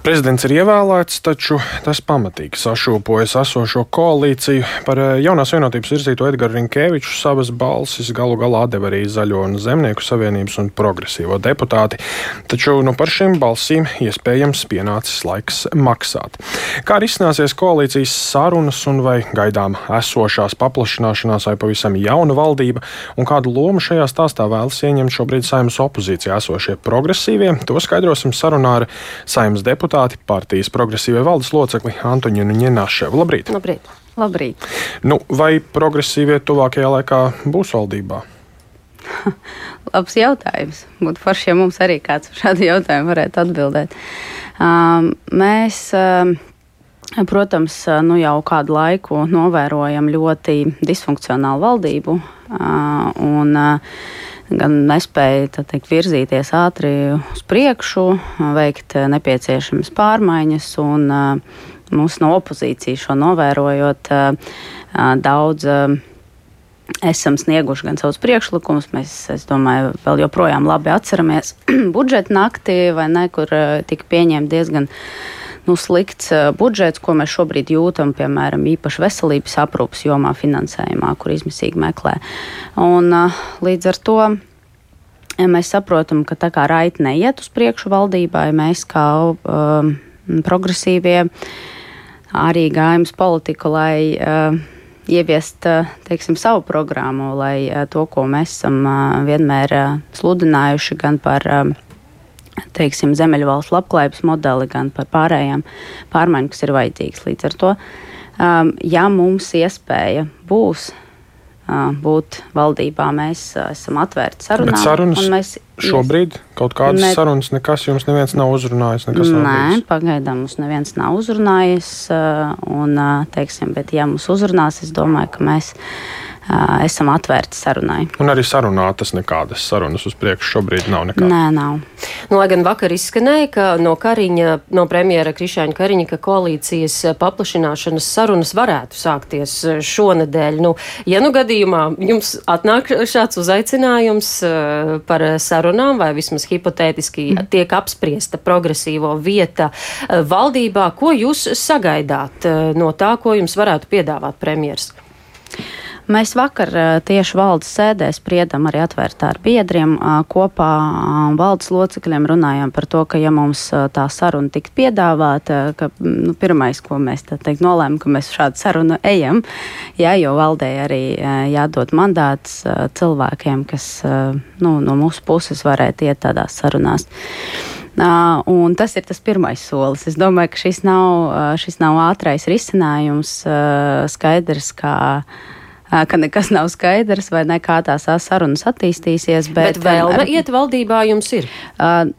Prezidents ir ievēlēts, taču tas pamatīgi sašūpojas esošo koalīciju. Par eh, jaunās vienotības virzīto Edgars Rinkēviču savas balsis galu galā deva arī Zaļo un Zemnieku savienības un progresīvo deputāti. Taču nu, par šīm balsīm iespējams pienācis laiks maksāt. Kā arī izcināsies koalīcijas sarunas un vai gaidām esošās paplašināšanās vai pavisam jauna valdība, un kādu lomu šajā stāstā vēlas ieņemt šobrīd saimnes opozīcijā esošie progresīvie, to skaidrosim sarunā ar saimnes deputātu deputāti, partijas progresīvie valdes locekli Antoniņu Ņenaševu. Labrīt! Labrīt! Labrīt. Nu, vai progresīvie tuvākajā laikā būs valdībā? Labs jautājums. Būtu forši, ja mums arī kāds šādu jautājumu varētu atbildēt. Um, mēs, um, protams, nu jau kādu laiku novērojam ļoti disfunkcionālu valdību. Uh, un, uh, gan nespēja teikt, virzīties ātri uz priekšu, veikt nepieciešamas pārmaiņas. Un, mums no opozīcijas šo novērojot, daudz esam snieguši gan savus priekšlikumus. Mēs, es domāju, vēl joprojām labi atceramies budžeta nakti, vai ne, kur tika pieņemta diezgan nu, slikts budžets, ko mēs šobrīd jūtam, piemēram, īpaši veselības aprūpas jomā finansējumā, kur izmisīgi meklē. Un, līdz ar to mēs saprotam, ka tā kā raiti neiet uz priekšu valdībai, mēs kā um, progresīvie arī gājam uz politiku, lai uh, ieviest teiksim, savu programmu, lai to, ko mēs esam vienmēr sludinājuši gan par teiksim, zemeļvalsts labklājības modeli, gan par pārējām pārmaiņām, kas ir vajadzīgas. Līdz ar to, ja mums iespēja būs būt valdībā, mēs esam atvērti sarunām. Bet sarunas mēs, šobrīd kaut kādas ne, sarunas, nekas jums neviens nav uzrunājis? Nē, pagaidām mums neviens nav uzrunājis. Un, teiksim, bet ja mums uzrunās, es domāju, ka mēs esam atvērti sarunai. Un arī sarunātas nekādas sarunas uz priekšu šobrīd nav nekādas. Nē, nav. Nu, lai gan vakar izskanēja, ka no Kariņa, no premjera Krišāņa Kariņa, ka koalīcijas paplašināšanas sarunas varētu sākties šonadēļ. Nu, ja nu gadījumā jums atnāk šāds uzaicinājums par sarunām, vai vismaz hipotētiski mm. tiek apspriesta progresīvo vieta valdībā, ko jūs sagaidāt no tā, ko jums varētu piedāvāt premjers? Mēs vakar tieši valdes sēdē spriedam arī atvērtā ar biedriem kopā valdes locekļiem runājām par to, ka ja mums tā saruna tiks piedāvāta, ka nu, pirmais, ko mēs teikt, nolēmām, ka mēs šādu sarunu ejam, jā, jo valdē arī jādod mandāts cilvēkiem, kas nu, no mūsu puses varētu iet tādās sarunās. Un tas ir tas pirmais solis. Es domāju, ka šis nav, šis nav ātrais risinājums, skaidrs, kā ka nekas nav skaidrs vai ne kā tās sarunas attīstīsies. Bet, bet vēlme ar, iet valdībā jums ir? Uh,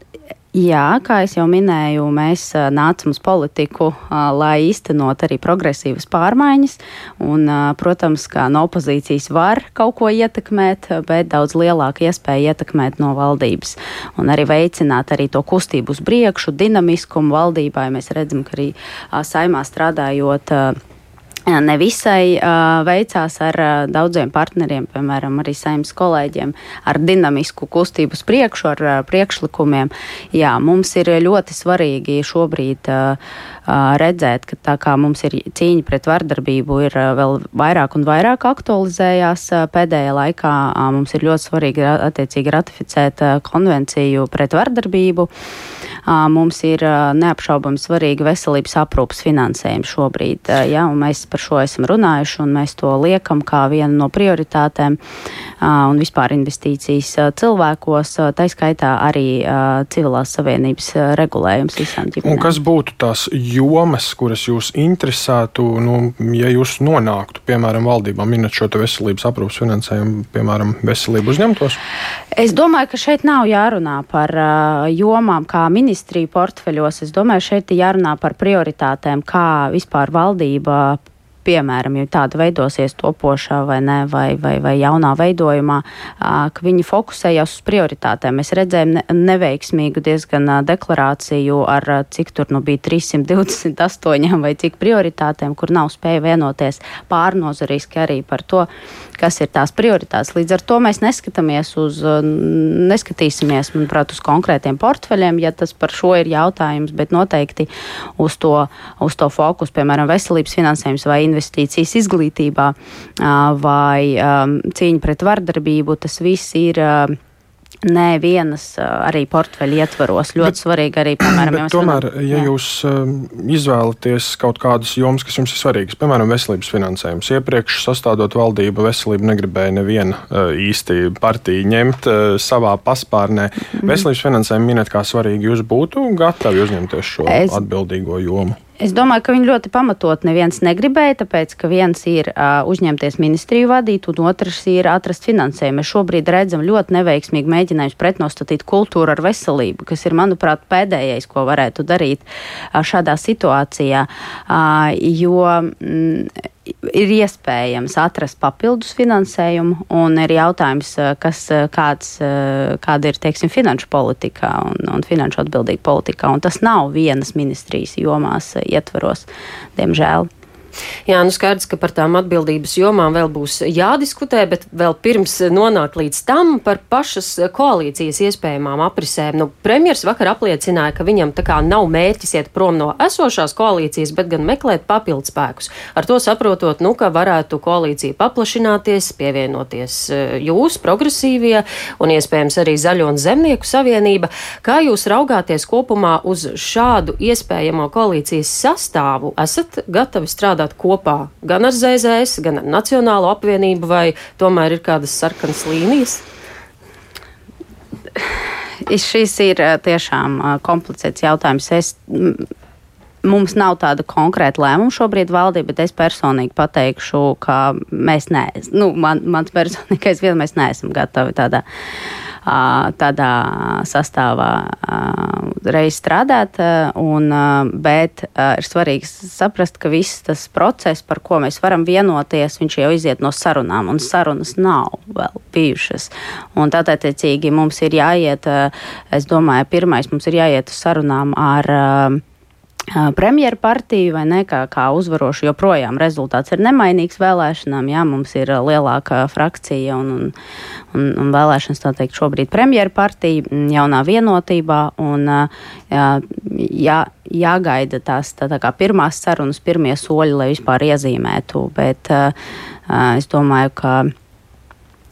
Jā, kā jau minēju, mēs nācām uz politiku, lai īstenot arī progresīvas pārmaiņas. Un, protams, ka no opozīcijas var kaut ko ietekmēt, bet daudz lielāka iespēja ietekmēt no valdības. Un arī veicināt arī to kustību uz priekšu, dinamiskumu valdībai. Mēs redzam, ka arī saimā strādājot nevisai uh, veicās ar uh, daudziem partneriem, piemēram, arī saimnes kolēģiem, ar dinamisku kustību uz priekšu, ar uh, priekšlikumiem. Jā, mums ir ļoti svarīgi šobrīd uh, redzēt, ka tā kā mums ir cīņa pret vardarbību, ir vēl vairāk un vairāk aktualizējās pēdējā laikā. Mums ir ļoti svarīgi attiecīgi ratificēt konvenciju pret vardarbību. Mums ir neapšaubami svarīgi veselības aprūpas finansējums šobrīd. Ja, mēs par šo esam runājuši un mēs to liekam kā vienu no prioritātēm un vispār investīcijas cilvēkos, tā skaitā arī civilās savienības regulējums visām ģimenēm. Un kas būtu tās jomas, kuras jūs interesētu, nu, ja jūs nonāktu, piemēram, valdībā, minot šo veselības aprūpas finansējumu, piemēram, veselību uzņemtos? Es domāju, ka šeit nav jārunā par jomām kā ministriju portfeļos. Es domāju, šeit ir jārunā par prioritātēm, kā vispār valdība piemēram, ja tāda veidosies topošā vai, ne, vai, vai, vai jaunā veidojumā, ka viņi fokusējās uz prioritātēm. Mēs redzējām ne, neveiksmīgu diezgan deklarāciju ar cik tur nu bija 328 vai cik prioritātēm, kur nav spēja vienoties pārnozariski arī par to, kas ir tās prioritātes. Līdz ar to mēs neskatāmies uz, neskatīsimies, manuprāt, uz konkrētiem portfeļiem, ja tas par šo ir jautājums, bet noteikti uz to, uz to fokus, piemēram, veselības finansējums vai investīcijas izglītībā vai cīņa pret vardarbību, tas viss ir Nē, vienas arī portfeļa ietvaros. Ļoti bet, svarīgi arī, piemēram, ja tomēr, runā, ja jā. jūs izvēlaties kaut kādas jomas, kas jums ir svarīgas, piemēram, veselības finansējums, iepriekš sastādot valdību, veselību negribēja neviena īsti partija ņemt savā paspārnē. Mm. Veselības finansējumu minēt kā svarīgi, jūs būtu gatavi uzņemties šo es... atbildīgo jomu? Es domāju, ka viņi ļoti pamatot neviens negribēja, tāpēc, ka viens ir uh, uzņemties ministriju vadīt, un otrs ir atrast finansējumu. Mēs šobrīd redzam ļoti neveiksmīgu mēģinājumu pretnostatīt kultūru ar veselību, kas ir, manuprāt, pēdējais, ko varētu darīt šādā situācijā. Jo, mm, ir iespējams atrast papildus finansējumu, un ir jautājums, kas, kāds, kāda ir teiksim, finanšu politikā un, un finanšu atbildīga politikā. Un tas nav vienas ministrijas jomās ietvaros, diemžēl. Jā, nu skaidrs, ka par tām atbildības jomām vēl būs jādiskutē, bet vēl pirms nonākt līdz tam par pašas koalīcijas iespējamām aprisēm. Nu, premjers vakar apliecināja, ka viņam tā kā nav mērķis iet prom no esošās koalīcijas, bet gan meklēt papildspēkus. Ar to saprotot, nu, ka varētu koalīcija paplašināties, pievienoties e, jūs, progresīvie un iespējams arī Zaļo un Zemnieku savienība. Kā jūs raugāties kopumā uz šādu iespējamo koalīcijas sastāvu? Esat gatavi strādāt? Strādāt kopā gan ar ZZS, gan ar Nacionālo apvienību, vai tomēr ir kādas sarkanas līnijas? Šis ir eh, tiešām eh, komplicēts jautājums. Es, mums nav tāda konkrēta lēmuma šobrīd valdība, bet es personīgi pateikšu, ka mēs neesam, nu, man, mans personīgais viedoklis, mēs neesam gatavi tādā tādā sastāvā reiz strādāt, un, bet ir svarīgi saprast, ka viss tas process, par ko mēs varam vienoties, viņš jau iziet no sarunām, un sarunas nav vēl bijušas. Un tātad, attiecīgi, mums ir jāiet, es domāju, pirmais mums ir jāiet uz sarunām ar premjeru partiju vai ne, kā, kā uzvarošu, joprojām rezultāts ir nemainīgs vēlēšanām. Jā, mums ir lielākā frakcija un, un, un, un vēlēšanas, tā teikt, šobrīd premjeru partija jaunā vienotībā. Un, jā, jā, jāgaida tās tā, tā kā pirmās sarunas, pirmie soļi, lai vispār iezīmētu. Bet uh, es domāju, ka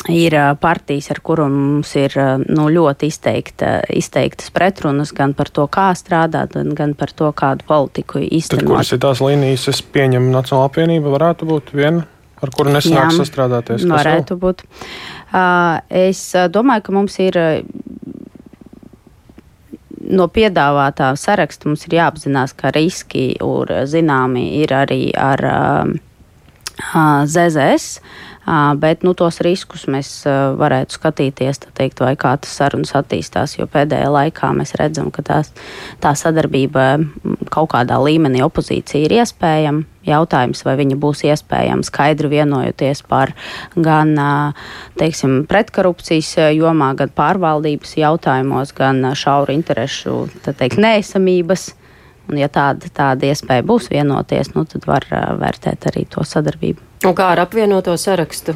ir partijas, ar kurām mums ir nu, ļoti izteikta, izteiktas pretrunas gan par to, kā strādāt, gan par to, kādu politiku īstenot. Tad, kuras ir tās līnijas, es pieņemu Nacionāla apvienība, varētu būt viena, ar kuru nesanāk sastrādāties? Varētu vēl? būt. Es domāju, ka mums ir no piedāvātā saraksta mums ir jāapzinās, ka riski ir zināmi ir arī ar uh, ZZS. Bet nu, tos riskus mēs varētu skatīties, teikt, vai kā tas sarunas attīstās. Jo pēdējā laikā mēs redzam, ka tās, tā sadarbība kaut kādā līmenī opozīcija ir iespējama. Jautājums, vai viņa būs iespējama skaidri vienojoties par gan teiksim, pretkorupcijas jomā, gan pārvaldības jautājumos, gan šauru interešu teikt, neesamības. Un, ja tāda, tāda iespēja būs vienoties, nu, tad var vērtēt arī to sadarbību. Un kā ar apvienoto sarakstu?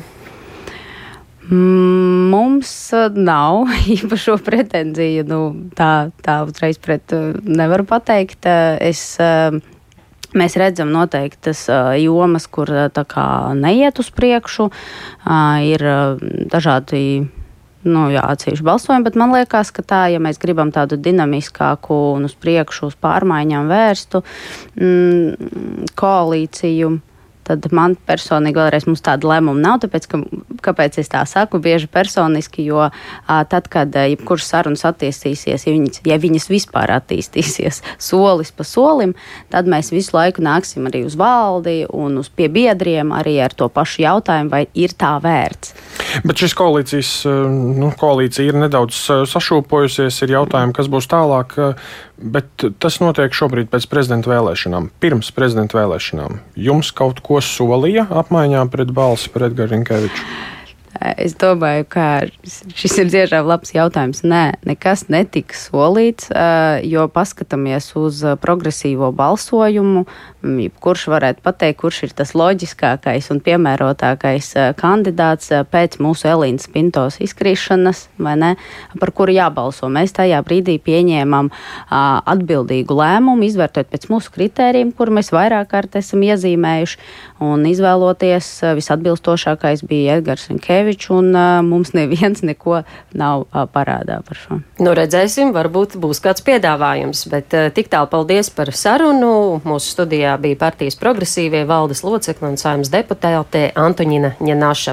Mm, mums nav īpašo pretenziju. Nu, tā, tā uzreiz pret nevaru pateikt. Es, Mēs redzam noteiktas jomas, kur kā, neiet uz priekšu. Ir dažādi nu, jā, atsevišķi balsojumi, bet man liekas, ka tā, ja mēs gribam tādu dinamiskāku un uz priekšu, uz pārmaiņām vērstu mm, koalīciju tad man personīgi vēlreiz mums tāda lēmuma nav. Tāpēc, ka, kāpēc es tā saku, bieži personiski, jo a, tad, kad jebkurš sarunas attīstīsies, ja viņas, ja viņas vispār attīstīsies solis pa solim, tad mēs visu laiku nāksim arī uz valdi un uz pie biedriem arī ar to pašu jautājumu, vai ir tā vērts. Bet šis koalīcijas, nu, koalīcija ir nedaudz sašūpojusies, ir jautājumi, kas būs tālāk. Bet tas notiek šobrīd pēc prezidenta vēlēšanām. Pirms prezidenta vēlēšanām jums kaut ko solīja apmaiņā pret balsi par Edgars Rinkeviču? Es domāju, ka šis ir tiešām labs jautājums. Nē, nekas netika solīts, jo paskatāmies uz progresīvo balsojumu. Kurš varētu pateikt, kurš ir tas loģiskākais un piemērotākais kandidāts pēc mūsu Elīnas Pintos izkrīšanas, ne, par kuru jābalso. Mēs tajā brīdī pieņēmām atbildīgu lēmumu, izvērtot pēc mūsu kritērijiem, kur mēs vairāk kārt esam iezīmējuši, un izvēloties visatbilstošākais bija Edgars Rinkēvis. Šefčovičs, un uh, mums neviens neko nav uh, parādā par šo. Nu, redzēsim, varbūt būs kāds piedāvājums, bet uh, tik tālu paldies par sarunu. Mūsu studijā bija partijas progresīvie valdes locekli un saimnes deputāte Antoņina Ņenaša.